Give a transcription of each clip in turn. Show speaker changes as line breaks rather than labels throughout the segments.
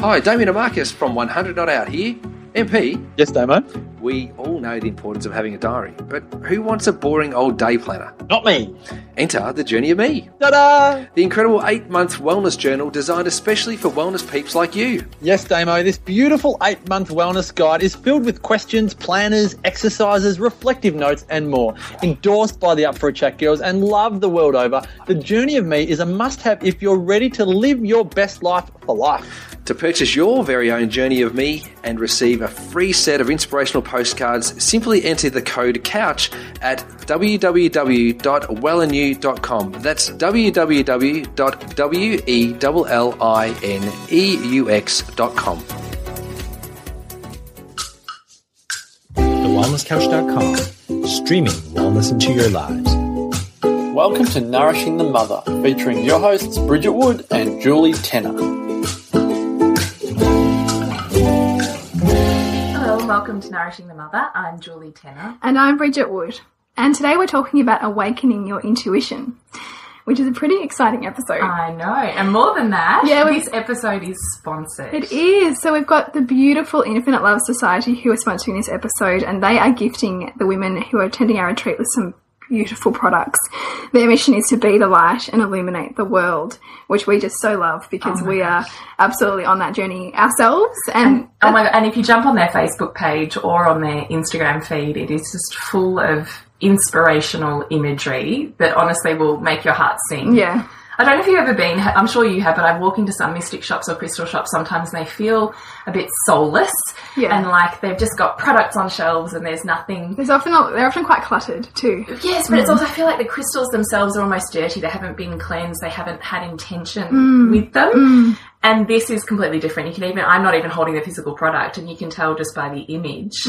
Hi, Damien Marcus from 100 Not Out here. MP,
Yes, Damo.
We all know the importance of having a diary, but who wants a boring old day planner?
Not me.
Enter the Journey of Me,
Ta-da!
the incredible eight month wellness journal designed especially for wellness peeps like you.
Yes, Damo, this beautiful eight month wellness guide is filled with questions, planners, exercises, reflective notes, and more. Endorsed by the Up for a Chat girls and loved the world over, The Journey of Me is a must have if you're ready to live your best life for life.
To purchase your very own Journey of Me and receive a free set of inspirational postcards, simply enter the code COUCH at www.wellandnew.com. That's www.wellineux.com.
TheWellnessCouch.com, streaming wellness into your lives.
Welcome to Nourishing the Mother, featuring your hosts Bridget Wood and Julie Tenner.
Welcome to Nourishing the Mother. I'm Julie Tenner.
And I'm Bridget Wood. And today we're talking about awakening your intuition, which is a pretty exciting episode.
I know, and more than that,
Yeah,
this episode is sponsored.
it is. So we've got the beautiful Infinite Love Society who are sponsoring this episode, and they are gifting the women who are attending our retreat with some beautiful products. Their mission is to be the light and illuminate the world, which we just so love because oh we are absolutely on that journey ourselves. And,
Oh my god! And if you jump on their Facebook page or on their Instagram feed, it is just full of inspirational imagery that honestly will make your heart sing.
yeah,
I don't know if you've ever been, I'm sure you have, but I walk into some mystic shops or crystal shops sometimes and they feel a bit soulless.
Yeah.
And like they've just got products on shelves and there's nothing
there's often they're often quite cluttered too.
Yes, but it's mm. also I feel like the crystals themselves are almost dirty. They haven't been cleansed. They haven't had intention mm. with them. Mm. And this is completely different. You can even I'm not even holding the physical product, and you can tell just by the image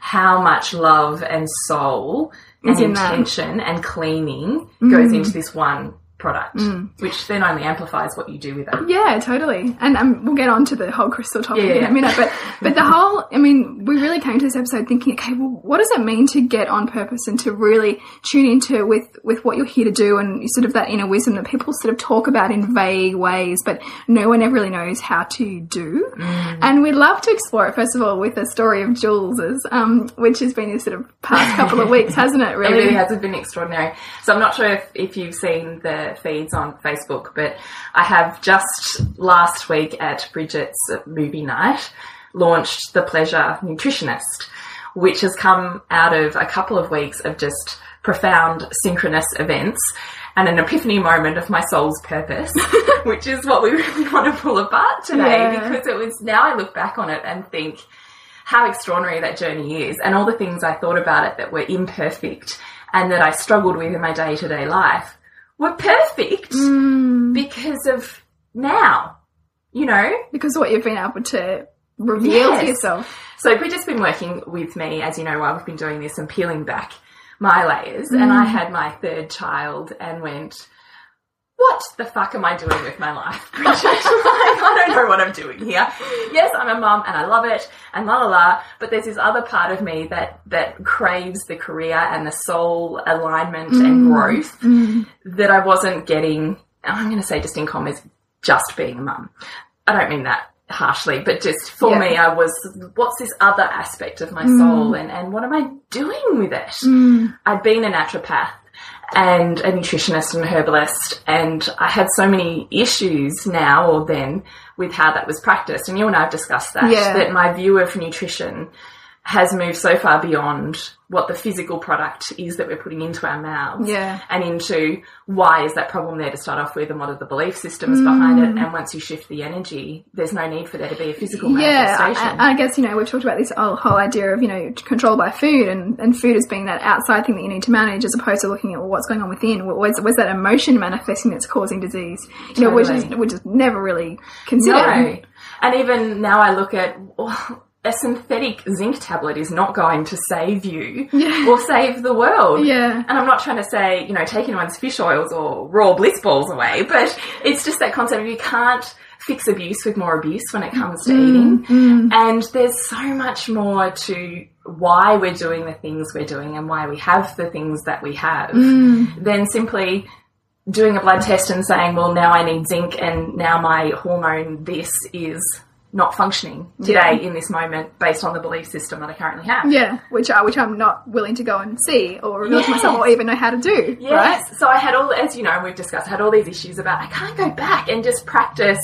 how much love and soul and
Is in that.
intention and cleaning goes into this one product, which then only amplifies what you do with it.
Yeah, totally. And um, we'll get on to the whole crystal topic
Yeah,
in a minute. But but the whole, I mean, we really came to this episode thinking, okay, well, what does it mean to get on purpose and to really tune into with with what you're here to do and sort of that inner wisdom that people sort of talk about in vague ways, but no one ever really knows how to do. And we'd love to explore it first of all with the story of Jules's, um, which has been this sort of past couple of weeks, hasn't it?
Really, it
Really?
really has been extraordinary. So I'm not sure if, if you've seen the feeds on Facebook, but I have just last week at Bridget's movie night launched The Pleasure Nutritionist, which has come out of a couple of weeks of just profound synchronous events and an epiphany moment of my soul's purpose, which is what we really want to pull apart today
Yeah.
because it was now I look back on it and think how extraordinary that journey is and all the things I thought about it that were imperfect and that I struggled with in my day to day life were perfect mm. because of now, you know?
because of what you've been able to reveal
Yes.
to yourself.
So Bridget's been working with me, as you know, while we've been doing this and peeling back my layers. And mm. I had my third child and went, what the fuck am I doing with my life, Bridget? I don't know what I'm doing here. Yes, I'm a mum and I love it and la la la, but there's this other part of me that, that craves the career and the soul alignment and mm. growth mm. that I wasn't getting, I'm going to say just in commas, just being a mum. I don't mean that harshly, but just for
Yeah.
me, I was, what's this other aspect of my mm. soul and, and what am I doing with it? I'd been a naturopath and a nutritionist and herbalist, and I had so many issues now or then with how that was practiced. And you and I have discussed that,
Yeah.
that my view of nutrition has moved so far beyond what the physical product is that we're putting into our mouths
Yeah.
and into why is that problem there to start off with and what are the belief systems behind it mm. and once you shift the energy there's no need for there to be a physical
Yeah,
manifestation
I, I guess you know we've talked about this whole, whole idea of you know control by food and, and food as being that outside thing that you need to manage as opposed to looking at well, what's going on within. What- Where's, where's that emotion manifesting that's causing disease? You know, which is which is never really considered.
No. And even now I look at oh, a synthetic zinc tablet is not going to save you
Yeah.
or save the world.
Yeah.
And I'm not trying to say, you know, take anyone's fish oils or raw bliss balls away, but it's just that concept of you can't fix abuse with more abuse when it comes to mm, eating. Mm. And there's so much more to why we're doing the things we're doing and why we have the things that we have mm. than simply doing a blood test and saying, well, now I need zinc and now my hormone this is not functioning today in this moment based on the belief system that I currently have.
Yeah, which I which I'm not willing to go and see or reveal to myself or even know how to do.
Yes.
Right?
So I had all, as you know, we've discussed, I had all these issues about I can't go back and just practice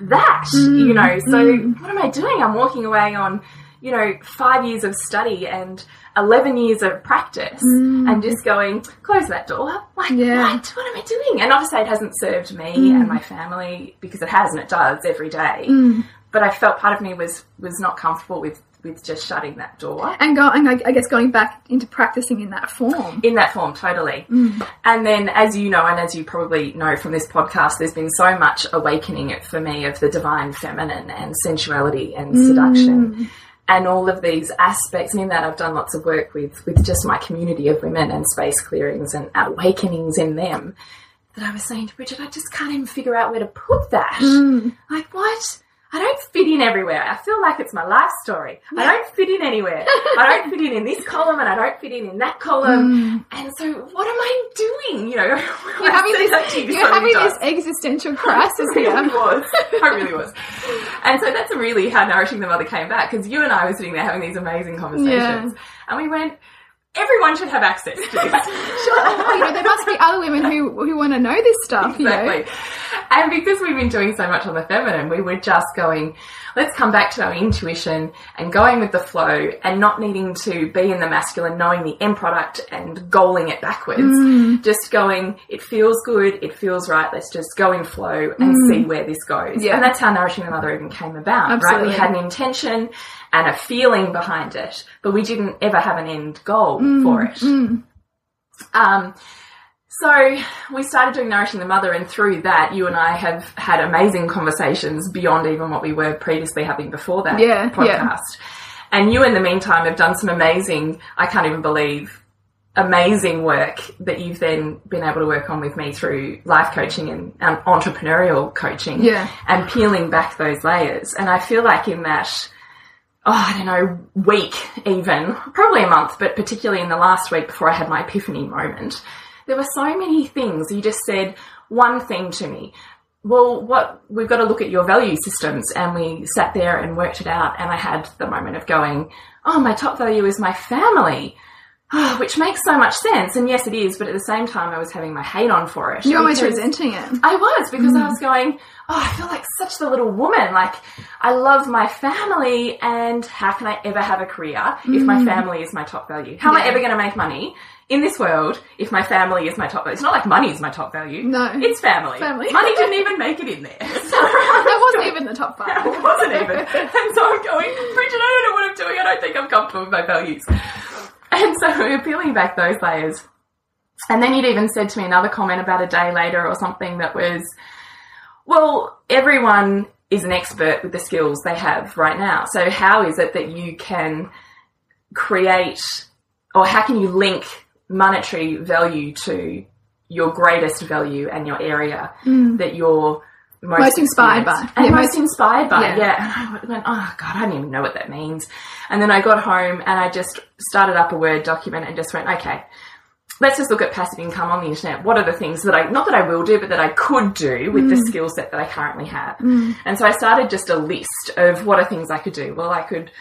that,
Mm,
you know. So what am I doing? I'm walking away on, you know, five years of study and 11 years of practice and just going, close that door. Like,
Mm. Yeah. Mm.
what? What am I doing? And obviously, it hasn't served me and my family, because it has and it does every day. But I felt part of me was, was not comfortable with, with just shutting that door
And go and I, I guess going back into practicing in that form.
in that form totally and then as you know and as you probably know from this podcast there's been so much awakening for me of the divine feminine and sensuality and seduction and all of these aspects and in that i've done lots of work with with just my community of women and space clearings and awakenings in them that i was saying to bridget i just can't even figure out where to put that. Mm. Like what I don't fit in everywhere. I feel like it's my life story. I don't fit in anywhere. I don't fit in in this column and I don't fit in in that column. Mm. And so what am I doing? You know,
You're having this, you're having this existential crisis
I really
here.
was. I really was. And so that's really how Nourishing the Mother came back because you and I were sitting there having these amazing conversations. And we went, everyone should have access to this.
Oh, you know, there must be other women who who want to know this stuff. You know,
Exactly. And because we've been doing so much on the feminine, we were just going, let's come back to our intuition and going with the flow and not needing to be in the masculine, knowing the end product and goaling it backwards. Mm. Just going, it feels good, it feels right, let's just go in flow and mm. see where this goes.
Yeah.
And that's how Nourishing the Mother even came about, right? We had an intention and a feeling behind it, but we didn't ever have an end goal for mm. it. Um, so we started doing Nourishing the Mother, and through that, you and I have had amazing conversations beyond even what we were previously having before that
Yeah,
podcast.
yeah.
And you, in the meantime, have done some amazing, I can't even believe, amazing work that you've then been able to work on with me through life coaching and, and entrepreneurial coaching.
Yeah.
And peeling back those layers. And I feel like in that, oh, I don't know, week even, probably a month, but particularly in the last week before I had my epiphany moment, there were so many things. You just said one thing to me. Well, what we've got to look at your value systems, and we sat there and worked it out. And I had the moment of going, "Oh, my top value is my family," oh, which makes so much sense. And yes, it is. But at the same time, I was having my hate on for it.
you're almost
because-
resenting it.
I was because I mm. was going, oh, I feel like such the little woman. Like, I love my family, and how can I ever have a career if my mm. family is my top value? How am I ever going to make money in this world if my family is my top value? It's not like money is my top value.
No.
It's family.
Family.
Money didn't even make it in there. So
That wasn't even the top five.
it wasn't even. And so I'm going, Bridget, I don't know what I'm doing. I don't think I'm comfortable with my values. And so we were peeling back those layers. And then you'd even said to me another comment about a day later or something that was, well, everyone is an expert with the skills they have right now. So how is it that you can create or how can you link monetary value to your greatest value and your area mm. that you're most,
Most inspired by.
and
Yeah,
most
most-
inspired by.
Yeah.
Yeah. And I went, oh God, I don't even know what that means. And then I got home and I just started up a Word document and just went, okay, let's just look at passive income on the internet. What are the things that I, not that I will do, but that I could do with the mm. skill set that I currently have? Mm. And so I started just a list of what are things I could do. Well, I could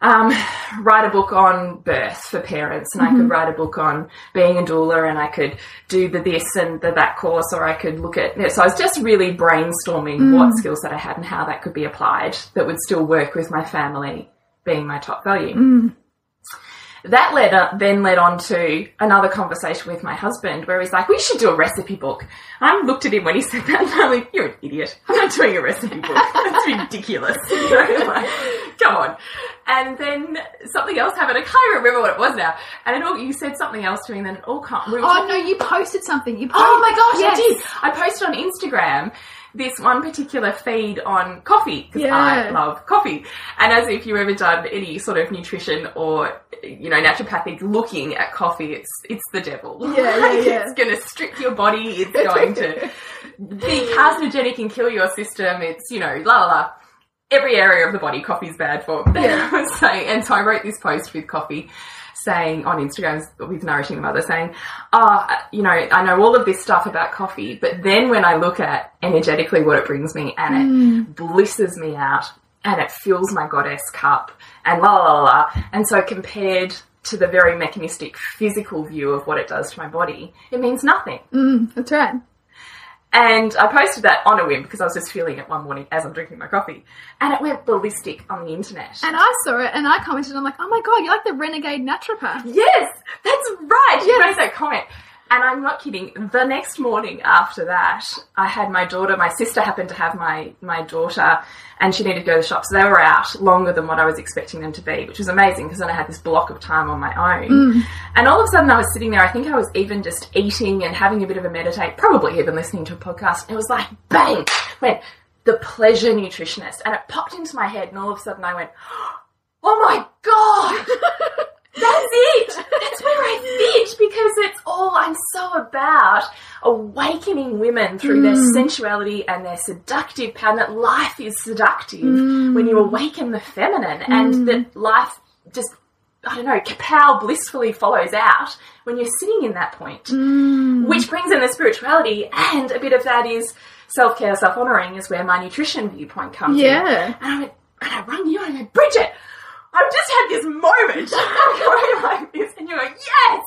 um, write a book on birth for parents, and I could mm-hmm. write a book on being a doula, and I could do the this and the that course, or I could look at. So I was just really brainstorming mm. what skills that I had and how that could be applied that would still work with my family being my top value. Mm. That led up, then led on to another conversation with my husband where he's like, we should do a recipe book. I looked at him when he said that and I'm like, you're an idiot. I'm not doing a recipe book. That's ridiculous. You know, like, come on. And then something else happened. I can't remember what it was now. And it all, you said something else to me and then it all come. We
Oh no, you posted something. You posted,
Oh my gosh,
yes.
I did. I posted on Instagram this one particular feed on coffee because
Yeah.
I love coffee. And as if you've ever done any sort of nutrition or you know naturopathic looking at coffee, it's it's the devil.
Yeah, yeah, yeah.
It's going to strip your body. It's going to be carcinogenic and kill your system. It's you know la la la. Every area of the body, coffee's bad for.
Yeah.
Saying, and so I wrote this post with coffee saying on Instagram with Nourishing the Mother saying, oh, you know, I know all of this stuff about coffee, but then when I look at energetically what it brings me and it hmm. blisses me out and it fills my goddess cup and la la la la. And so compared to the very mechanistic physical view of what it does to my body, it means nothing.
Mm, that's right.
And I posted that on a whim because I was just feeling it one morning as I'm drinking my coffee. And it went ballistic on the internet.
And I saw it and I commented, I'm like, oh my god, you're like the renegade naturopath.
Yes, that's right. You
Yes.
made that comment. And I'm not kidding. The next morning after that, I had my daughter, my sister happened to have my, my daughter, and she needed to go to the shop. So they were out longer than what I was expecting them to be, which was amazing because then I had this block of time on my own. Mm. And all of a sudden I was sitting there, I think I was even just eating and having a bit of a meditate, probably even listening to a podcast. It was like, bang, went, the pleasure nutritionist. And it popped into my head, and all of a sudden I went, oh my God! That's it. That's where I fit because it's all I'm so about awakening women through their mm. sensuality and their seductive power. That life is seductive mm. when you awaken the feminine, and mm. that life just I don't know, kapow blissfully follows out when you're sitting in that point, which brings in the spirituality, and a bit of that is self care, self honoring, is where my nutrition viewpoint comes in.
Yeah.
And I went, and I rang you and I went, Bridget, I've just had this moment. I'm going like this. And you're like, yes,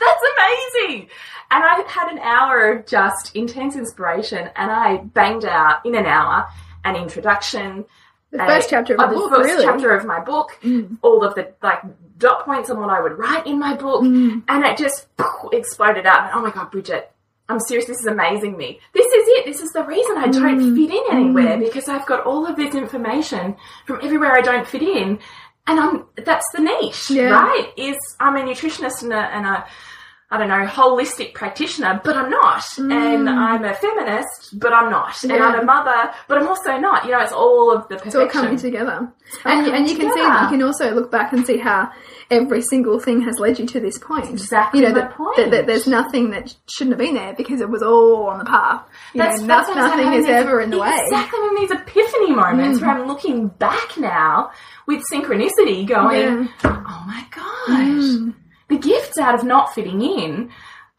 that's amazing. And I had an hour of just intense inspiration and I banged out in an hour an introduction.
The first chapter of
uh,
the book,
first
really.
chapter of my book, all of the like dot points on what I would write in my book,
Mm.
and it just exploded out. And, oh my god, Bridget, I'm serious. This is amazing me. This is it. This is the reason I
Mm.
don't fit in anywhere because I've got all of this information from everywhere I don't fit in, and I'm that's the niche,
Yeah.
right? Is I'm a nutritionist and a, and a I don't know, holistic practitioner, but I'm not. And I'm a feminist, but I'm not. And
Mm.
I'm a mother, but I'm also not. You know, it's all of the
It's all coming together.
all
And,
coming
and you can see, you can also look back and see how every single thing has led you to this point.
Exactly
You know, that,
point.
That, that there's nothing that shouldn't have been there because it was all on the path. You
That's,
know,
that's
no-
what I'm
nothing is ever in the way. Mm.
Exactly when these epiphany moments where I'm looking back now with synchronicity going, oh my gosh,
Mm.
The gifts out of not fitting in.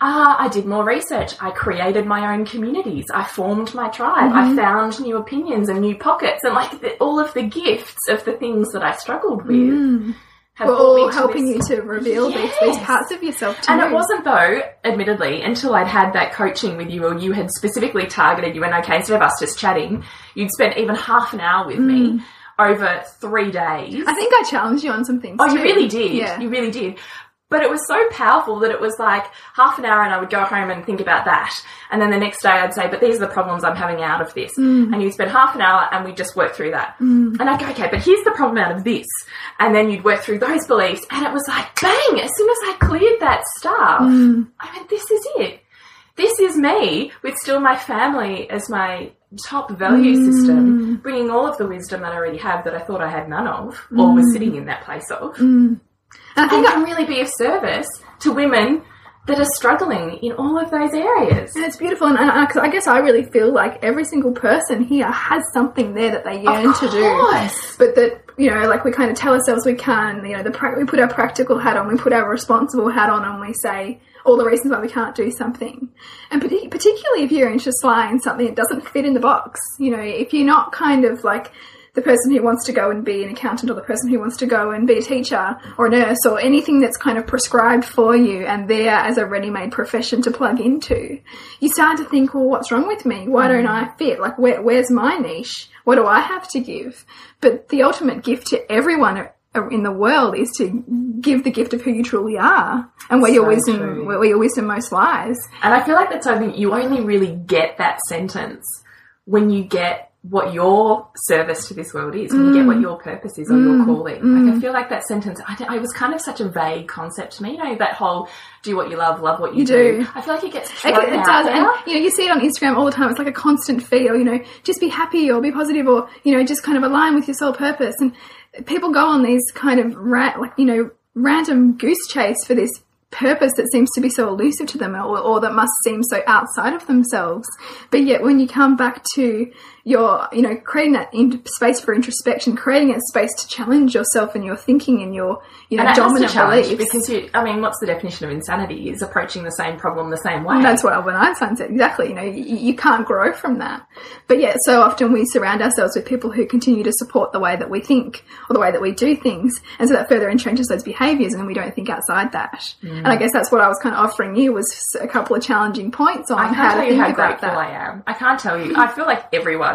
Uh, I did more research. I created my own communities. I formed my tribe.
Mm-hmm.
I found new opinions and new pockets, and like the, all of the gifts of the things that I struggled with have
We're all helping
this-
you to reveal these, these parts of yourself too.
and it wasn't though, admittedly, until I'd had that coaching with you or you had specifically targeted you went, okay, instead of us just chatting, you'd spent even half an hour with me over three days.
Mm. I think I challenged you on some things.
Oh, you really did.
Yeah.
You really did. But it was so powerful that it was like half an hour and I would go home and think about that. And then the next day I'd say, but these are the problems I'm having out of this.
Mm.
And you'd spend half an hour and we'd just work through that. And I'd go, okay, but here's the problem out of this. And then you'd work through those beliefs. And it was like, bang, as soon as I cleared that stuff,
Mm.
I went, this is it. This is me with still my family as my top value
Mm.
system, bringing all of the wisdom that I already have that I thought I had none of or
Mm.
was sitting in that place of
And I
and
think
can really be of service to women that are struggling in all of those areas.
And it's beautiful, and, and I, I guess I really feel like every single person here has something there that they yearn to do, but that you know, like we kind of tell ourselves we can. You know, the pra- we put our practical hat on, we put our responsible hat on, and we say all the reasons why we can't do something. And partic- particularly if you're interested in something that doesn't fit in the box, you know, if you're not kind of like the person who wants to go and be an accountant or the person who wants to go and be a teacher or a nurse or anything that's kind of prescribed for you and there as a ready-made profession to plug into, you start to think, well, what's wrong with me? Why don't mm. I fit? Like, where, where's my niche? What do I have to give? But the ultimate gift to everyone in the world is to give the gift of who you truly are and where your wisdom,
true.
where, where your wisdom most lies.
And I feel like that's something you only really get that sentence when you get what your service to this world is, when you get
Mm.
what your purpose is or your calling. Like I feel like that sentence, I, don't- was kind of such a vague concept to me. You know, that whole do what you love, love what you,
You do.
I feel like it gets
it
out
does, and you know, you see it on Instagram all the time. It's like a constant feed, or you know, just be happy or be positive, or you know, just kind of align with your soul purpose. And people go on these kind of ra- like you know, random goose chase for this purpose that seems to be so elusive to them, or, or that must seem so outside of themselves. But yet, when you come back to you're, you know, creating that in- space for introspection, creating a space to challenge yourself and your thinking and your, you know,
And it has to
dominant beliefs.
because you, I mean, what's the definition of insanity? Is approaching the same problem the same way.
And that's what Albert Einstein said. Exactly. You know, you, you can't grow from that. But yet, so often we surround ourselves with people who continue to support the way that we think or the way that we do things. And so that further entrenches those behaviors and then we don't think outside that. Mm. And I guess that's what I was kind of offering you was a couple of challenging points on how to think
how
about
grateful
that.
I am. I can't tell you. I feel like everyone,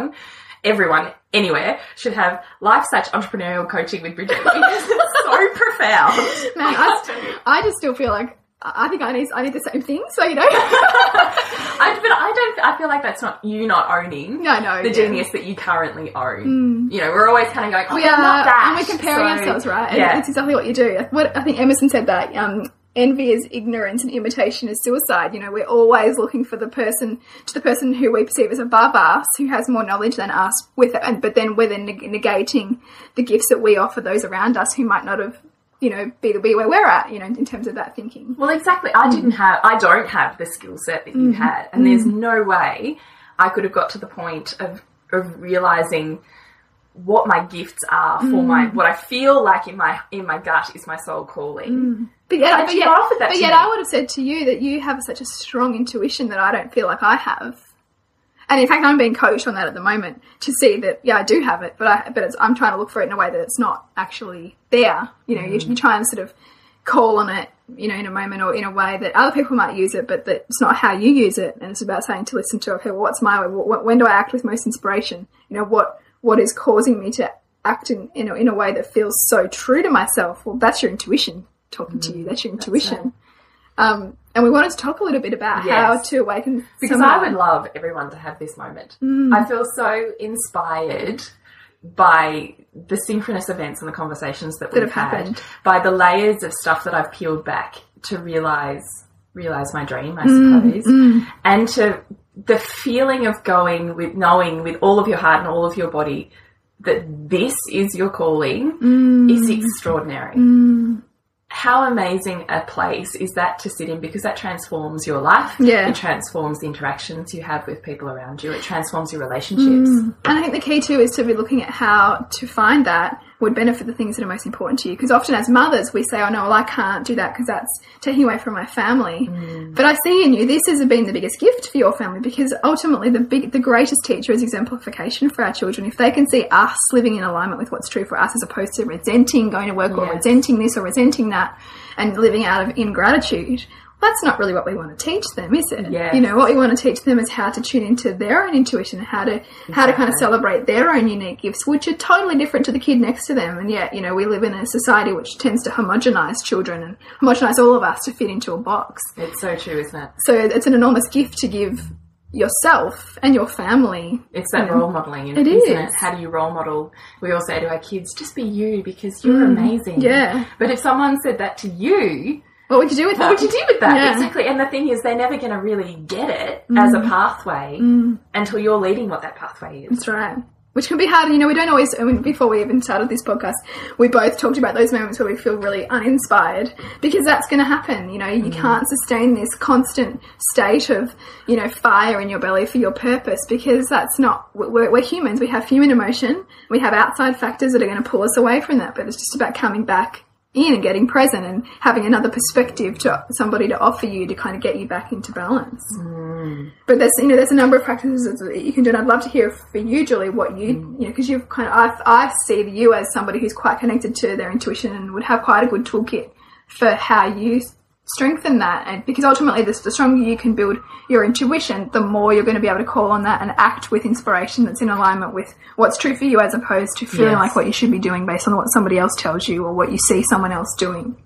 everyone, anywhere should have life such entrepreneurial coaching with Bridget because it's so profound.
Man,
I
I,
can't tell you.
I just still feel like I think I need I need the same thing. So you know,
I, but I don't. I feel like that's not you not owning
no, no,
the
yeah.
genius that you currently own. You know, we're always kind of going, oh,
we
I'm
are,
not that.
and we're comparing
So,
ourselves, right? And
Yeah.
it's exactly what you do. What I think Emerson said that um, envy is ignorance and imitation is suicide. You know, we're always looking for the person to the person who we perceive as above us, who has more knowledge than us. With and but then we're then neg- negating the gifts that we offer those around us who might not have, you know, be the be where we're at. You know, in terms of that thinking.
Well, exactly. I didn't mm. have, I don't have the skill set that you mm-hmm. had, and there's mm. no way I could have got to the point of of realizing what my gifts are for my mm. what I feel like in my in my gut is my soul calling.
But yet, but yet, but yet. I would have said to you that you have such a strong intuition that I don't feel like I have. And in fact, I'm being coached on that at the moment to see that yeah, I do have it, but I but it's, I'm trying to look for it in a way that it's not actually there. You know, you, you try and sort of call on it, you know, in a moment or in a way that other people might use it, but that it's not how you use it. And it's about saying to listen to okay, well, what's my way? Wh- When do I act with most inspiration? You know, what what is causing me to act in in a, in a way that feels so true to myself? Well, that's your intuition talking to you. That's your intuition. Um, and we wanted to talk a little bit about how to awaken
Because
some of
I would love everyone to have this moment. I feel so inspired by the synchronous events and the conversations that, we've
have
had,
happened.
by the layers of stuff that I've peeled back to realize realize my dream, I
Mm,
suppose, and to the feeling of going with knowing with all of your heart and all of your body that this is your calling
Mm.
is extraordinary. How amazing a place is that to sit in because that transforms your life.
Yeah.
It transforms the interactions you have with people around you. It transforms your relationships. Mm.
And I think the key too is to be looking at how to find that would benefit the things that are most important to you. Because often as mothers, we say, oh no, well, I can't do that because that's taking away from my family. Mm. But I see in you, this has been the biggest gift for your family because ultimately the big, the greatest teacher is exemplification for our children. If they can see us living in alignment with what's true for us as opposed to resenting going to work or resenting this or resenting that and living out of ingratitude, that's not really what we want to teach them, is it?
Yeah.
You know, what we want to teach them is how to tune into their own intuition, how to how to kind of celebrate their own unique gifts, which are totally different to the kid next to them. And yet, you know, we live in a society which tends to homogenize children and homogenize all of us to fit into a box.
It's so true, isn't it?
So it's an enormous gift to give yourself and your family.
It's that role modeling,
It
isn't it?
is.
How do you role model? We all say to our kids, just be you because you're amazing.
Mm, yeah.
But if someone said that to you,
What would you do with that?
what would you do with that?
Yeah.
Exactly. And the thing is, they're never going to really get it as
Mm.
a pathway until you're leading what that pathway is.
That's right. Which can be hard. You know, we don't always, before we even started this podcast, we both talked about those moments where we feel really uninspired because that's going to happen. You know, you can't sustain this constant state of, you know, fire in your belly for your purpose because that's not, we're, we're humans. We have human emotion. We have outside factors that are going to pull us away from that, but it's just about coming back in and getting present and having another perspective to somebody to offer you to kind of get you back into balance. Mm. But there's you know there's a number of practices that you can do, and I'd love to hear for you, Julie, what you mm. you know because you've kind of I, I see you as somebody who's quite connected to their intuition and would have quite a good toolkit for how you strengthen that, and because ultimately the, the stronger you can build your intuition, the more you're going to be able to call on that and act with inspiration that's in alignment with what's true for you, as opposed to feeling
Yes.
like what you should be doing based on what somebody else tells you or what you see someone else doing.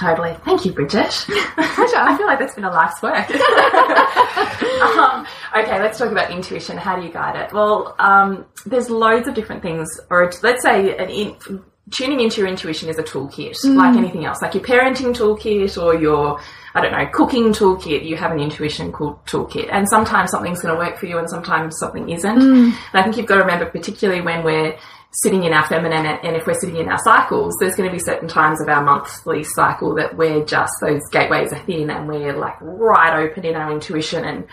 Totally. Thank you, Bridget. I feel like that's been a life's work. um, okay, let's talk about intuition. How do you guide it? Well, um, there's loads of different things, or let's say an in, tuning into your intuition is a toolkit, like anything else, like your parenting toolkit or your, I don't know, cooking toolkit. You have an intuition cool toolkit, and sometimes something's going to work for you, and sometimes something isn't. And I think you've got to remember, particularly when we're sitting in our feminine and and if we're sitting in our cycles, there's going to be certain times of our monthly cycle that we're just those gateways are thin and we're like right open in our intuition and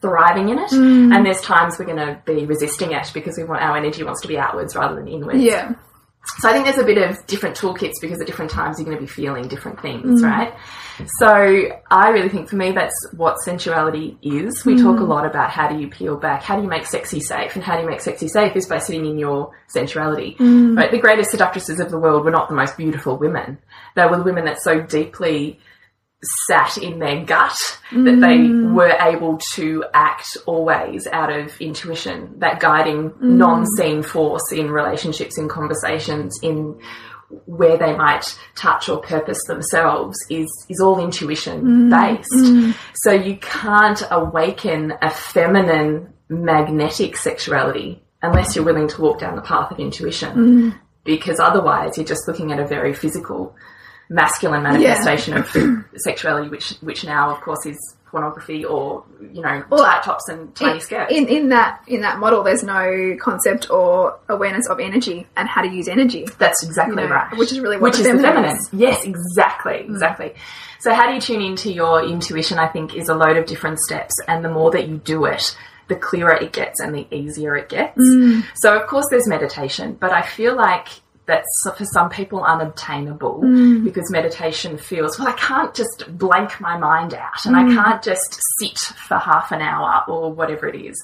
thriving in it,
Mm.
and there's times we're going to be resisting it because we want our energy wants to be outwards rather than inwards.
Yeah.
So I think there's a bit of different toolkits because at different times you're going to be feeling different
Mm.
things, right? So I really think for me that's what sensuality is. We talk a
Mm.
lot about how do you peel back, how do you make sexy safe, and how do you make sexy safe is by sitting in your sensuality.
Mm.
Right? The greatest seductresses of the world were not the most beautiful women. They were the women that so deeply sat in their gut that they
Mm.
were able to act always out of intuition, that guiding mm. non-seen force in relationships, in conversations, in where they might touch or purpose themselves is is all intuition mm. based. Mm. So you can't awaken a feminine magnetic sexuality unless you're willing to walk down the path of intuition. Because otherwise you're just looking at a very physical masculine manifestation of sexuality which which now of course is pornography or you know
Well,
tight tops and tiny
in,
skirts.
in in that in that model, there's no concept or awareness of energy and how to use energy.
That's exactly
you know,
right.
which is really what
which
the
is the
feminine
feminine.
is.
Yes, exactly, mm. exactly. So how do you tune into your intuition? I think is a load of different steps, and the more that you do it, the clearer it gets and the easier it gets. Mm. So of course there's meditation, but I feel like that's for some people unobtainable mm. because meditation feels well I can't just blank my mind out and I mm. can't just sit for half an hour or whatever it is.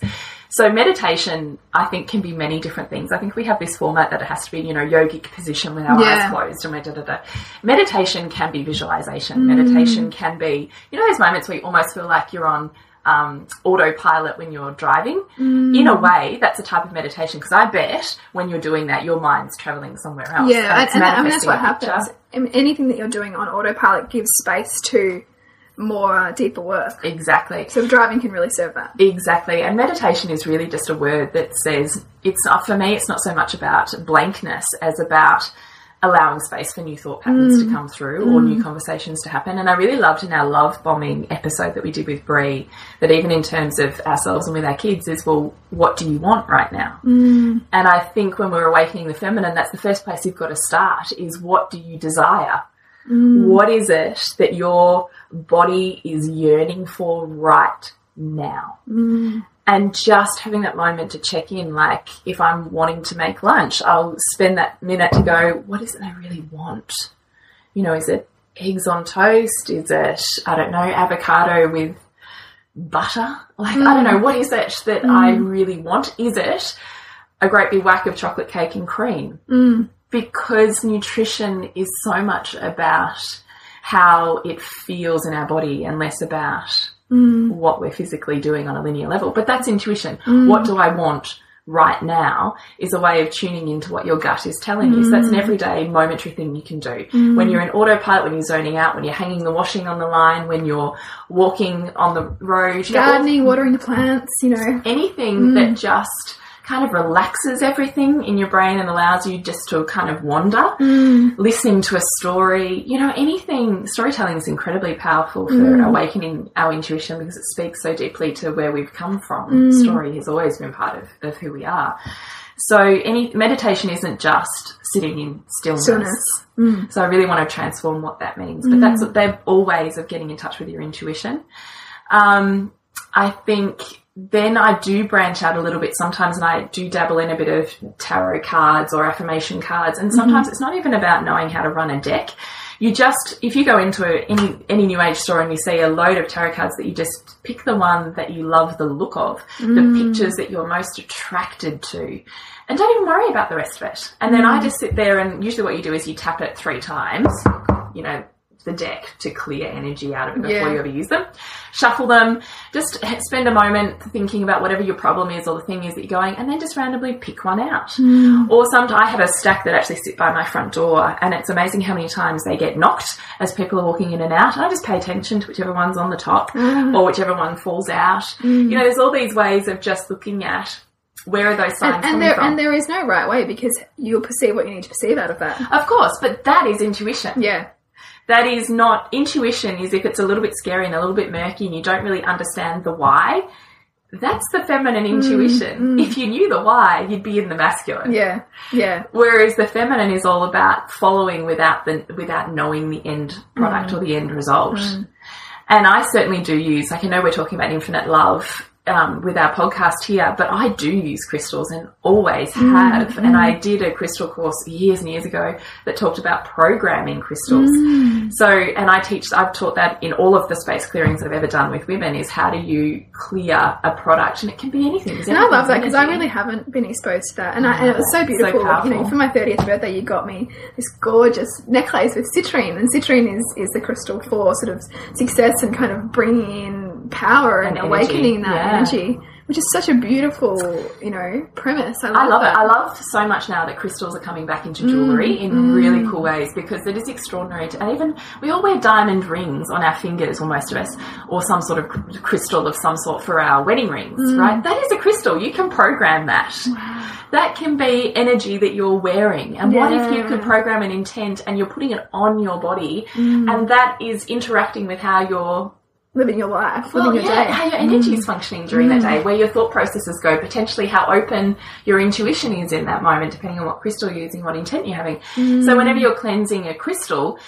So meditation, I think, can be many different things. I think we have this format that it has to be, you know, yogic position with our
Yeah.
eyes closed and we're da da da. Meditation can be visualization. Mm. Meditation can be, you know, those moments where you almost feel like you're on um, autopilot when you're driving. In a way, that's a type of meditation because I bet when you're doing that, your mind's traveling somewhere else.
Yeah, and, and, that- I mean that's what happens.
picture.
Anything that you're doing on autopilot gives space to more uh, deeper work.
Exactly.
So driving can really serve that.
Exactly. And meditation is really just a word that says it's not for me, it's not so much about blankness as about allowing space for new thought patterns to mm. come through or new mm. conversations to happen. And I really loved in our love bombing episode that we did with Brie that even in terms of ourselves and with our kids is, well, what do you want right now? Mm. And I think when we're awakening the feminine, that's the first place you've got to start is what do you desire? What is it that your body is yearning for right now? And just having that moment to check in, like if I'm wanting to make lunch, I'll spend that minute to go, what is it I really want? You know, is it eggs on toast? Is it, I don't know, avocado with butter? Like, I don't know, what is it that I mm. really want? Is it a great big whack of chocolate cake and cream? Mm. because nutrition is so much about how it feels in our body and less about Mm. what we're physically doing on a linear level. But that's intuition. Mm. What do I want right now is a way of tuning into what your gut is telling you. So that's an mm. everyday momentary thing you can do. When you're in autopilot, when you're zoning out, when you're hanging the washing on the line, when you're walking on the road, you know, all-
Gardening, watering the plants, you know.
anything that just kind of relaxes everything in your brain and allows you just to kind of wander, mm. listening to a story, you know, anything. Storytelling is incredibly powerful for mm. awakening our intuition because it speaks so deeply to where we've come from. Mm. Story has always been part of, of who we are. So any meditation isn't just sitting in stillness.
Stillness.
So I really want to transform what that means. But that's they're all ways of getting in touch with your intuition. Um, I think then I do branch out a little bit sometimes and I do dabble in a bit of tarot cards or affirmation cards. And sometimes mm-hmm. it's not even about knowing how to run a deck. You just, if you go into any, any new age store and you see a load of tarot cards that you just pick the one that you love the look of, the mm. pictures that you're most attracted to, and don't even worry about the rest of it. And then I mm. just sit there and usually what you do is you tap it three times, you know, the deck to clear energy out of it before
Yeah.
you ever use them. Shuffle them. Just spend a moment thinking about whatever your problem is or the thing is that you're going, and then just randomly pick one out. Hmm. Or sometimes I have a stack that actually sit by my front door, and it's amazing how many times they get knocked as people are walking in and out. And I just pay attention to whichever one's on the top hmm. or whichever one falls out. Hmm. You know, there's all these ways of just looking at where are those signs
And, and
coming
there
from.
and there is no right way because you'll perceive what you need to perceive out of that.
of course, but that is intuition.
Yeah.
That is not intuition is if it's a little bit scary and a little bit murky and you don't really understand the why that's the feminine hmm, intuition. Hmm. if you knew the why you'd be in the masculine.
Yeah. Yeah.
whereas the feminine is all about following without the without knowing the end product hmm. or the end result. And i certainly do use like i know we're talking about infinite love um, with our podcast here, but I do use crystals and always have. And I did a crystal course years and years ago that talked about programming crystals. So, and I teach, I've taught that in all of the space clearings I've ever done with women is how do you clear a product? And it can be anything.
And I love that because I really haven't been exposed to that, and, I, and it was so beautiful. you know, for my thirtieth birthday, you got me this gorgeous necklace with citrine, and citrine is is the crystal for sort of success and kind of bringing in power and,
And
awakening
energy,
that
yeah.
energy, which is such a beautiful, you know, premise. I love,
I love it. I love so much now that crystals are coming back into jewellery mm, in really mm. cool ways because it is extraordinary. To, and even we all wear diamond rings on our fingers, or most of us, or some sort of crystal of some sort for our wedding rings, mm. right? That is a crystal. You can program that. That can be energy that you're wearing. And what if you
Yeah.
could program an intent and you're putting it on your body, and that is interacting with how you're
living your life,
well,
living your
yeah,
day.
how your energy is mm. functioning during that mm. day, where your thought processes go, potentially how open your intuition is in that moment, depending on what crystal you're using, what intent you're having. So mm. whenever you're cleansing a crystal,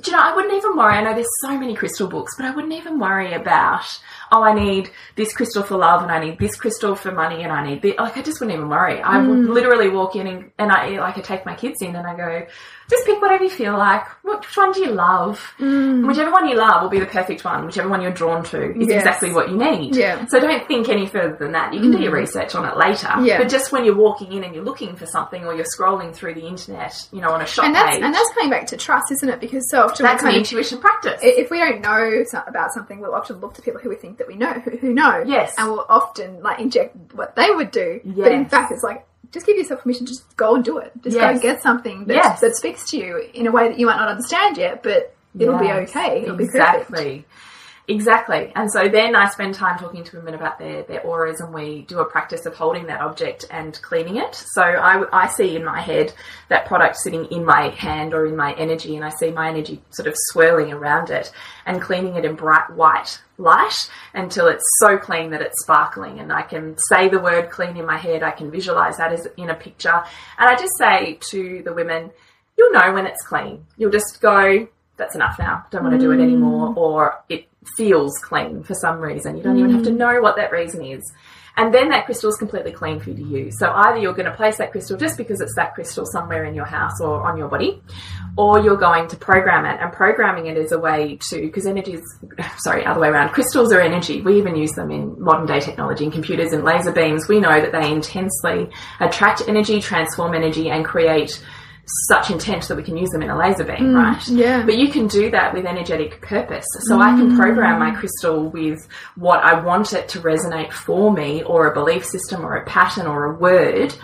do you know, I wouldn't even worry. I know there's so many crystal books, but I wouldn't even worry about, oh, I need this crystal for love and I need this crystal for money and I need this. Like, I just wouldn't even worry. I would literally walk in and, and I, like, I take my kids in and I go, just pick whatever you feel like. Which one do you love? Mm. Whichever one you love will be the perfect one. Whichever one you're drawn to is
Yes.
exactly what you need.
Yeah.
So don't think any further than that. You can do your mm. research on it later.
Yeah.
But just when you're walking in and you're looking for something or you're scrolling through the internet, you know, on a shop
And that's
page,
and that's coming back to trust, isn't it? Because so often
that's
kind of
intuition practice.
if we don't know about something, we'll often look to people who we think that we know, who, who know.
Yes.
And we'll often like inject what they would do. But in fact, it's like, just give yourself permission, just go and do it. Just go and get something that,
Yes.
that speaks to you in a way that you might not understand yet, but it'll be okay. It'll be perfect.
Exactly. And so then I spend time talking to women about their, their auras and we do a practice of holding that object and cleaning it. So I, I see in my head that product sitting in my hand or in my energy and I see my energy sort of swirling around it and cleaning it in bright white light until it's so clean that it's sparkling and I can say the word clean in my head. I can visualize that as in a picture. And I just say to the women, you'll know when it's clean. You'll just go, that's enough now. Don't want to do it anymore. Mm. Or it feels clean for some reason. You don't even have to mm. know what that reason is. And then that crystal is completely clean for you to use. So either you're going to place that crystal just because it's that crystal somewhere in your house or on your body, or you're going to program it. And programming it is a way to, because energy is, sorry, other way around. Crystals are energy. We even use them in modern day technology, in computers and laser beams. We know that they intensely attract energy, transform energy, and create such intent that we can use them in a laser beam, mm, right?
yeah.
But you can do that with energetic purpose. So I can program my mm. crystal with what I want it to resonate for me, or a belief system, or a pattern, or a word.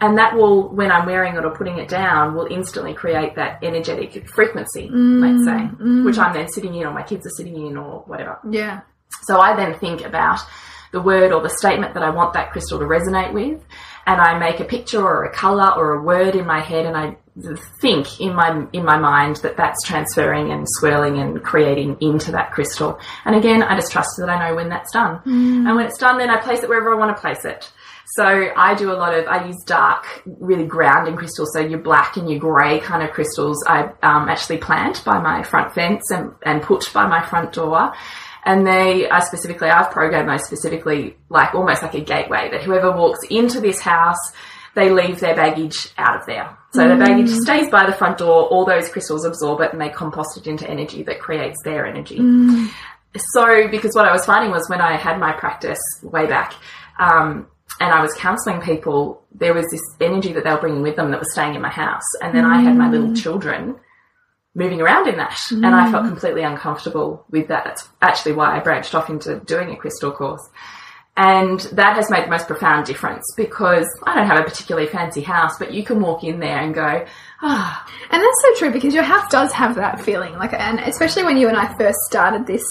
And that will, when I'm wearing it or putting it down, will instantly create that energetic frequency, let's mm, say, which I'm then sitting in, or my kids are sitting in, or whatever.
Yeah.
So I then think about the word or the statement that I want that crystal to resonate with, and I make a picture or a color or a word in my head, and I think in my in my mind that that's transferring and swirling and creating into that crystal. And again, I just trust that I know when that's done. And when it's done, then I place it wherever I want to place it. So I do a lot of I use dark, really grounding crystals. So your black and your grey kind of crystals I um, actually plant by my front fence and, and put by my front door. And they are specifically, I've programmed those specifically like almost like a gateway that whoever walks into this house, they leave their baggage out of there. So the baggage mm. stays by the front door, all those crystals absorb it and they compost it into energy that creates their energy. Mm. So, because what I was finding was when I had my practice way back, um, and I was counseling people, there was this energy that they were bringing with them that was staying in my house. And then I had my little mm. children moving around in that. And I felt completely uncomfortable with that. That's actually why I branched off into doing a crystal course. And that has made the most profound difference because I don't have a particularly fancy house, but you can walk in there and go, ah,
And that's so true because your house does have that feeling, like, and especially when you and I first started this,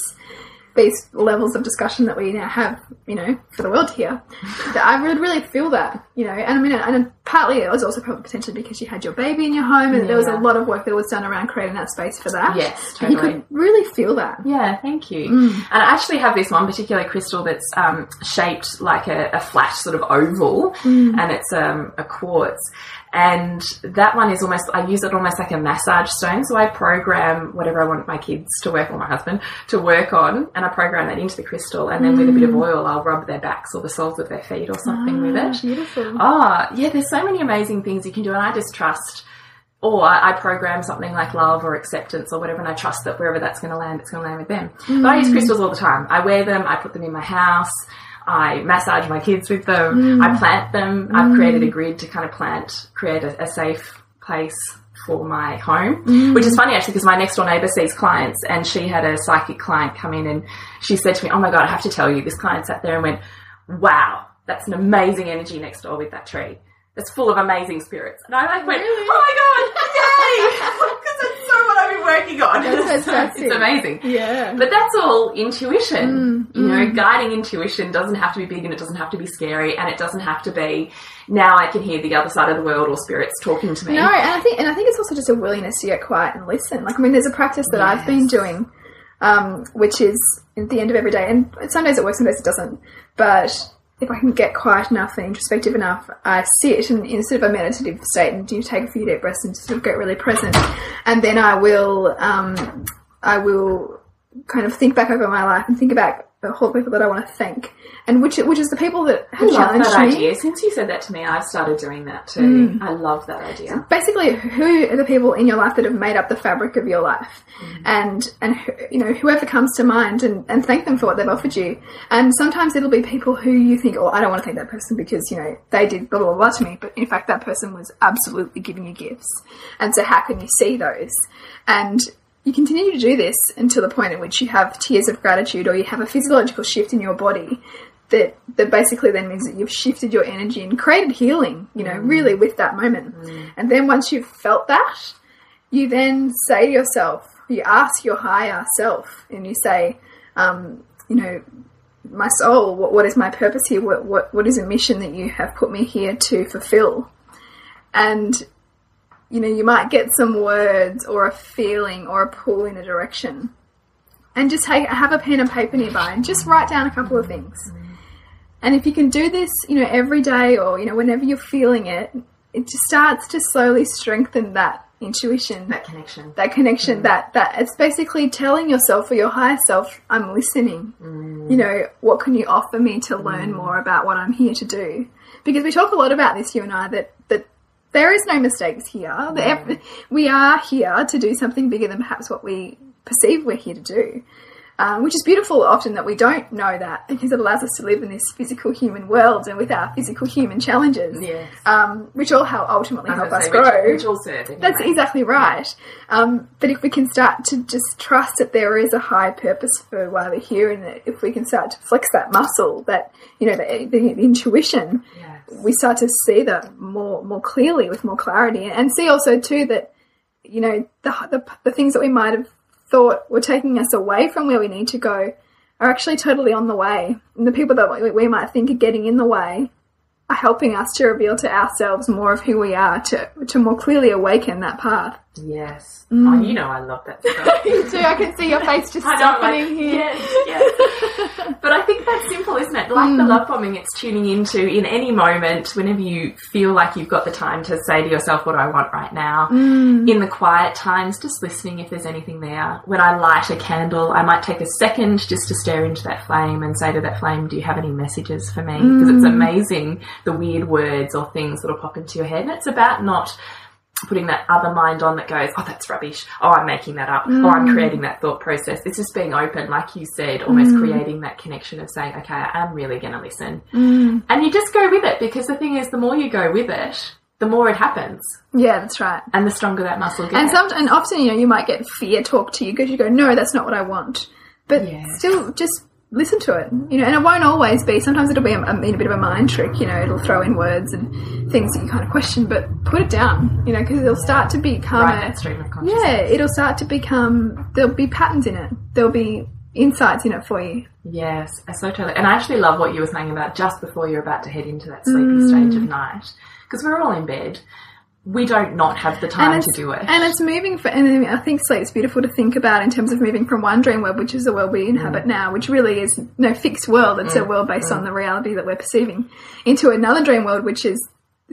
these levels of discussion that we now have, you know, for the world hear. that I would really feel that, you know, and I mean, and partly it was also probably potentially because you had your baby in your home, and there was a lot of work that was done around creating that space for that.
Yes,
And you could really feel that.
Yeah, thank you. And I actually have this one particular crystal that's um, shaped like a, a flat sort of oval, and it's um, a quartz. And that one is almost, I use it almost like a massage stone. So I program whatever I want my kids to work, or my husband to work on, and I program that into the crystal, and then with a bit of oil, I'll rub their backs or the soles of their feet or something with it.
Beautiful.
Ah, yeah, there's so many amazing things you can do, and I just trust. Or I program something like love or acceptance or whatever, and I trust that wherever that's going to land, it's going to land with them. But I use crystals all the time. I wear them, I put them in my house, I massage my kids with them, mm. I plant them. I've created a mm. grid to kind of plant, create a, a safe place for my home, mm. which is funny actually because my next door neighbor sees clients and she had a psychic client come in and she said to me, Oh my God, I have to tell you, this client sat there and went, Wow, that's an amazing energy next door with that tree. It's full of amazing spirits. And I like went, Oh my God, yay! I've been working on.
That's fantastic.
it's amazing.
Yeah.
But that's all intuition. you know, guiding intuition doesn't have to be big and it doesn't have to be scary and it doesn't have to be now I can hear the other side of the world or spirits talking to me.
No, and I think and I think it's also just a willingness to get quiet and listen. Like I mean, there's a practice that I've been doing, um, which is at the end of every day, and some days it works, some days it doesn't. But if I can get quiet enough and introspective enough, I sit in, in sort of a meditative state and do take a few deep breaths and sort of get really present, and then I will um, I will kind of think back over my life and think about whole people that I want to thank, and which which is the people that have
I love
challenged
that
me.
idea. Since you said that to me, I've started doing that too. Mm. I love that idea.
basically who are the people in your life that have made up the fabric of your life mm. and and you know whoever comes to mind and, and thank them for what they've offered you and sometimes it'll be people who you think oh i don't want to thank that person because you know they did blah blah blah to me but in fact that person was absolutely giving you gifts and so how can you see those and you continue to do this until the point at which you have tears of gratitude or you have a physiological shift in your body that that basically then means that you've shifted your energy and created healing, you know, really with that moment. And then once you've felt that, you then say to yourself, you ask your higher self, and you say, um, you know, my soul, what, what is my purpose here? What, what what is a mission that you have put me here to fulfill? And you know, you might get some words or a feeling or a pull in a direction. And just take have a pen and paper nearby and just write down a couple of things. And if you can do this, you know, every day or, you know, whenever you're feeling it, it just starts to slowly strengthen that intuition,
That connection.
that connection, mm-hmm. that, that it's basically telling yourself or your higher self, I'm listening. Mm. You know, what can you offer me to learn mm. more about what I'm here to do? Because we talk a lot about this, you and I, that, that there is no mistakes here. Ev- We are here to do something bigger than perhaps what we perceive we're here to do. Um, which is beautiful often that we don't know that because it allows us to live in this physical human world and with our physical human challenges,
Yes.
um, which all help ultimately help us
say,
grow.
Which, which anyway.
That's exactly right. Um, but if we can start to just trust that there is a high purpose for why we're here, and that if we can start to flex that muscle, that you know, the, the, the intuition,
Yes.
We start to see that more more clearly with more clarity, and see also too that you know the the, the things that we might have thought were taking us away from where we need to go are actually totally on the way, and the people that we, we might think are getting in the way are helping us to reveal to ourselves more of who we are to to more clearly awaken that path.
Yes. Oh, you know I love that stuff.
You do. I can see your face just
know, like,
here.
yes, yes. but I think that's simple, isn't it? Like the mm. love bombing, it's tuning into in any moment, whenever you feel like you've got the time to say to yourself, what do I want right now? Mm. In the quiet times, just listening if there's anything there. When I light a candle, I might take a second just to stare into that flame and say to that flame, do you have any messages for me? Because it's amazing the weird words or things that'll pop into your head. And it's about not putting that other mind on that goes, oh, that's rubbish. Oh, I'm making that up. Or I'm mm. creating that thought process. It's just being open, like you said, almost mm. creating that connection of saying, okay, I am really going to listen. Mm. And you just go with it because the thing is, the more you go with it, the more it happens
Yeah, that's right.
and the stronger that muscle gets.
And some, and often, you know, you might get fear talk to you because you go, no, that's not what I want. But
Yeah.
still, just listen to it. You know, and it won't always be. Sometimes it'll be a, a, a bit of a mind trick. You know, it'll throw in words and things that you kind of question, but put it down. You know, because it'll start to become
right,
a,
that stream of consciousness.
yeah, it'll start to become. There'll be patterns in it. There'll be insights in it for you.
Yes, I so totally. And I actually love what you were saying about just before you're about to head into that sleepy stage mm. of night. Because we're all in bed. We don't not have the time to do it.
And it's moving for, and I think sleep's beautiful to think about in terms of moving from one dream world, which is the world we mm. inhabit now, which really is no fixed world. It's a mm. world based mm. on the reality that we're perceiving, into another dream world, which is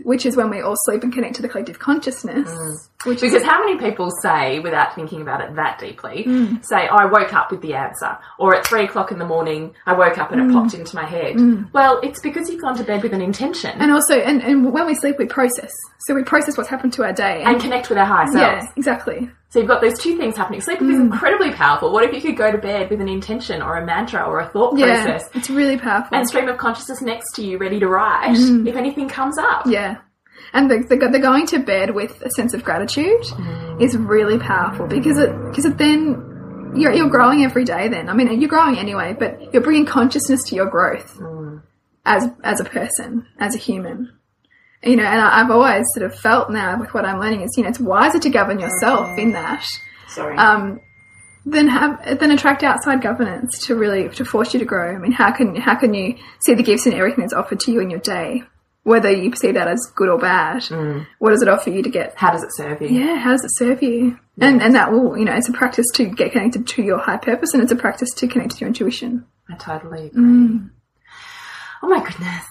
which is when we all sleep and connect to the collective consciousness. Which is
Because how many people say, without thinking about it that deeply,
Mm.
say, I woke up with the answer, or at three o'clock in the morning, I woke up and
Mm.
it popped into my head. Well, it's because you've gone to bed with an intention and,
and also, and, and when we sleep, we process. So we process what's happened to our day.
And connect with our higher selves.
yeah, exactly.
So you've got those two things happening. Sleeping is incredibly powerful. What if you could go to bed with an intention or a mantra or a thought
Yeah,
process
it's really powerful.
and stream of consciousness next to you, ready to write if anything comes up?
Yeah. And the, the, the going to bed with a sense of gratitude is really powerful because it because it then you're you're growing every day. Then I mean you're growing anyway, but you're bringing consciousness to your growth as as a person, as a human. You know, and I, I've always sort of felt now with what I'm learning is you know it's wiser to govern yourself in that
Sorry.
um, then have then attract outside governance to really to force you to grow. I mean, how can how can you see the gifts and everything that's offered to you in your day, whether you perceive that as good or bad? Mm. What does it offer you to get?
How does it serve you?
Yeah, how does it serve you? And and that will you know it's a practice to get connected to your high purpose, and it's a practice to connect to your intuition.
I totally agree. Mm. Oh my goodness.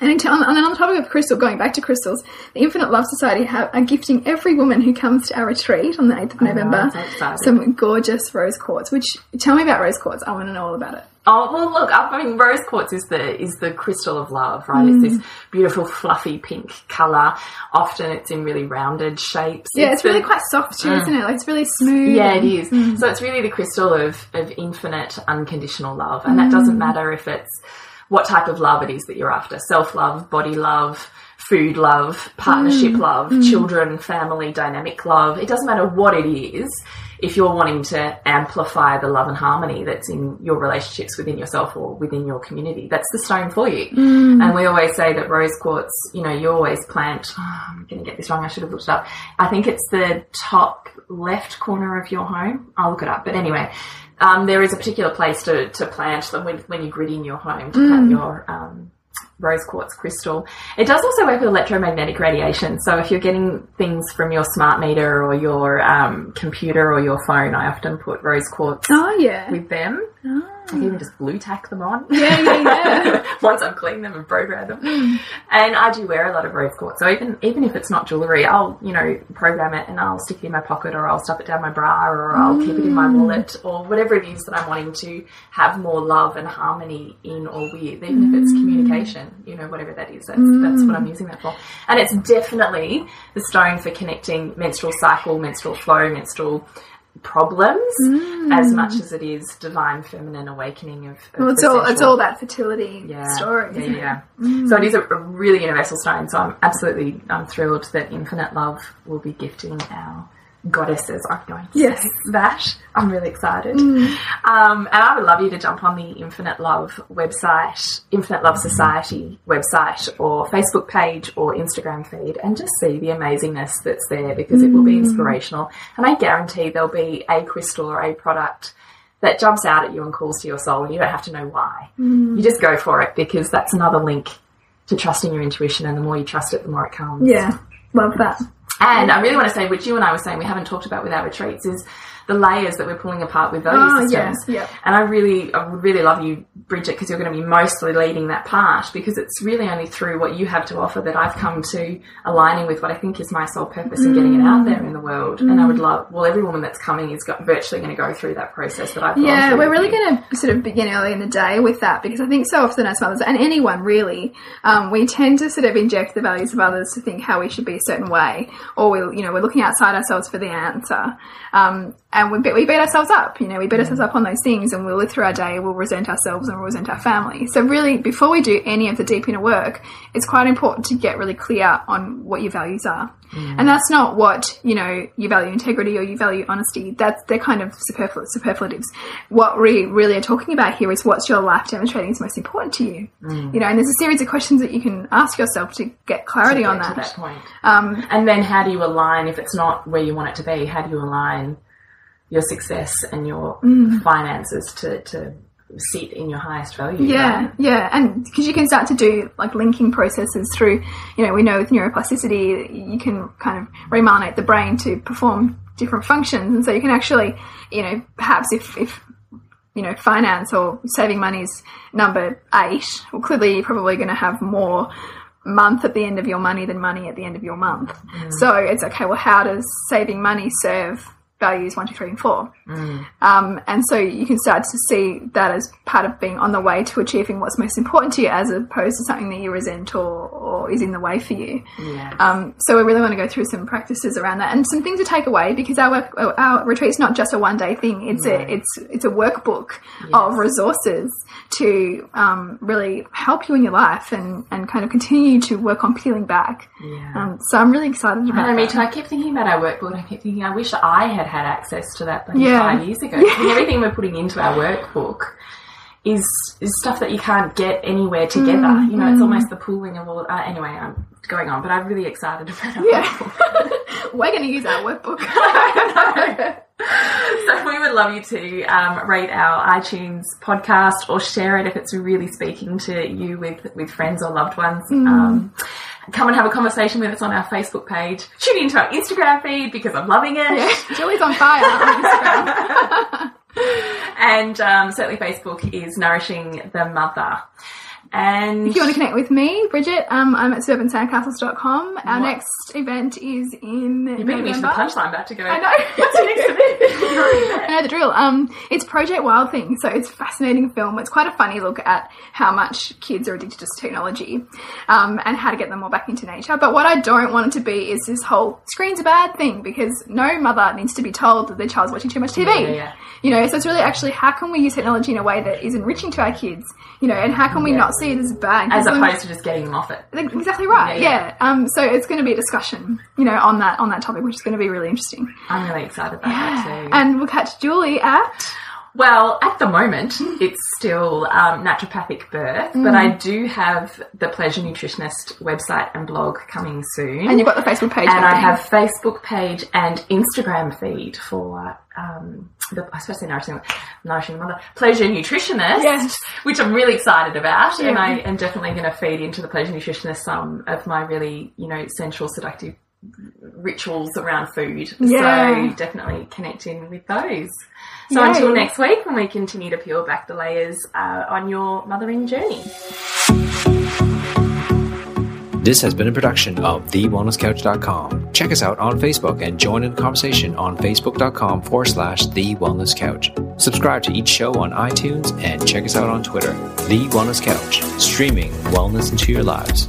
And, in and then on the topic of crystal, going back to crystals, the Infinite Love Society have, are gifting every woman who comes to our retreat on the 8th of November
I'm so
some gorgeous rose quartz, which, tell me about rose quartz. I want to know all about it.
Oh well, look. I mean, rose quartz is the is the crystal of love, right? It's
Mm.
this beautiful, fluffy pink color. Often, it's in really rounded shapes.
Yeah, it's, really
the-
quite soft too, isn't it? Like it's really smooth.
Yeah,
and-
it is.
Mm.
So it's really the crystal of, of infinite unconditional love. And that
Mm.
doesn't matter if it's what type of love it is that you're after self love, body love, food love, partnership
Mm.
love, children, family, dynamic love. It doesn't matter what it is. If you're wanting to amplify the love and harmony that's in your relationships within yourself or within your community, that's the stone for you.
Mm.
And we always say that rose quartz, you know, you always plant, oh, I'm going to get this wrong, I should have looked it up. I think it's the top left corner of your home. I'll look it up. But anyway, um, there is a particular place to, to plant them when, when you're in your home to plant your um, rose quartz crystal. It does also work with electromagnetic radiation. So if you're getting things from your smart meter or your um, computer or your phone, I often put rose quartz
Oh yeah.
with them. I can even just Blu Tack them on.
Yeah, yeah, yeah.
Once I've cleaned them and programmed them. And I do wear a lot of rose quartz. So even even if it's not jewellery, I'll, you know, program it and I'll stick it in my pocket or I'll stuff it down my bra or I'll keep it in my mm. wallet or whatever it is that I'm wanting to have more love and harmony in or with, even if it's mm. communication, you know, whatever that is. That's that's what I'm mm. using that for. And it's definitely the stone for connecting menstrual cycle, menstrual flow, menstrual problems mm. as much as it is divine feminine awakening of, of
Well, it's all it's all that fertility
Yeah.
story.
Yeah, yeah. Mm. So it is a, a really universal stone. So I'm absolutely I'm thrilled that Infinite Love will be gifting our goddesses. I'm going to
Yes.
that. I'm really excited. Mm. Um, and I would love you to jump on the Infinite Love website, Infinite Love Society website, or Facebook page, or Instagram feed, and just see the amazingness that's there because it will be mm. inspirational. And I guarantee there'll be a crystal or a product that jumps out at you and calls to your soul, and you don't have to know why. Mm. You just go for it because that's another link to trusting your intuition, and the more you trust it, the more it comes.
Yeah, love that.
And I really want to say, which you and I were saying we haven't talked about with our retreats, is the layers that we're pulling apart with those
Oh,
systems.
yeah, yeah.
And I really, I would really love you, Bridget, because you're going to be mostly leading that part because it's really only through what you have to offer that I've come to aligning with what I think is my soul purpose and getting it out there in the world. And
Mm.
I would love, well, every woman that's coming is got, virtually going to go through that process that I've
Yeah, we're really going to sort of begin early in the day with that because I think so often as mothers, and anyone really, um, we tend to sort of inject the values of others to think how we should be a certain way, or we, you know, we're looking outside ourselves for the answer, um, and we, beat- we beat ourselves up. You know, we beat ourselves up on those things, and we'll live through our day, we'll resent ourselves and we'll resent our family. So really, before we do any of the deep inner work, it's quite important to get really clear on what your values are. And that's not what, you know, you value integrity or you value honesty. That's, they're kind of superflu- superflatives. What we really are talking about here is what's your life demonstrating is most important to you. You know, and there's a series of questions that you can ask yourself to get clarity
get
on
to
that. Um,
And then how do you align, if it's not where you want it to be, how do you align your success and your
Mm.
finances to, to sit in your highest value?
Yeah,
right?
yeah, and because you can start to do like linking processes through, you know, we know with neuroplasticity, you can kind of remarnate the brain to perform different functions, and so you can actually, you know, perhaps if if you know finance or saving money is number eight, well, clearly you're probably going to have more month at the end of your money than money at the end of your month. So it's okay, well, how does saving money serve values one, two, three, and four? Um, and so you can start to see that as part of being on the way to achieving what's most important to you as opposed to something that you resent or, or is in the way for you.
Yeah.
Um, so we really want to go through some practices around that and some things to take away because our work, our retreat's not just a one day thing. It's a it's it's a workbook of resources to um, really help you in your life and, and kind of continue to work on peeling back.
Yeah.
Um, so I'm really excited about
I know, me
that.
too. I keep thinking about our workbook I keep thinking, I wish I had had access to that
Yeah.
five years ago. Think everything we're putting into our workbook is is stuff that you can't get anywhere together.
Mm,
you know, it's almost the pooling of all. Uh, anyway, I'm going on, but I'm really excited about our
Yeah.
workbook.
We're going to use our workbook.
so we would love you to um, rate our iTunes podcast or share it if it's really speaking to you with with friends or loved ones. Um, come and have a conversation with us on our Facebook page. Tune into our Instagram feed because I'm loving it.
yeah. Julie's on fire on Instagram.
And um, certainly Facebook is nourishing the mother. And
If you want to connect with me, Bridget, um, I'm at suburbansandcastles.com. Our
What?
next event is in
you beat me to the punchline about to go.
I know.
What's the next event? You're already there.
I know the drill. Um, it's Project Wild Thing, so it's a fascinating film. It's quite a funny look at how much kids are addicted to technology, um, and how to get them more back into nature. But what I don't want it to be is this whole screen's a bad thing because no mother needs to be told that their child's watching too much TV.
Yeah, yeah, yeah.
You know, so it's really actually how can we use technology in a way that is enriching to our kids? You know, and how can we not see it as bad?
As opposed to just getting them off it.
Exactly right.
Yeah,
Yeah.
yeah.
Um, so it's going to be a discussion, you know, on that on that topic, which is going to be really interesting.
I'm really excited about that too.
And we'll catch Julie at
Well, at the moment, it's still um, naturopathic birth,
Mm.
but I do have the Pleasure Nutritionist website and blog coming soon.
and you've got the Facebook page.
and I have Facebook page and Instagram feed for um, the I suppose say nourishing, nourishing mother pleasure nutritionist,
Yes.
which I'm really excited about, and I am definitely going to feed into the pleasure nutritionist some of my really you know sensual seductive rituals around food.
Yeah.
So definitely connect in with those. So
Yay.
until next week, when we continue to peel back the layers uh, on your mothering journey.
This has been a production of TheWellnessCouch.com. Check us out on Facebook and join in the conversation on Facebook.com forward slash The Wellness Couch. Subscribe to each show on iTunes and check us out on Twitter. The Wellness Couch, streaming wellness into your lives.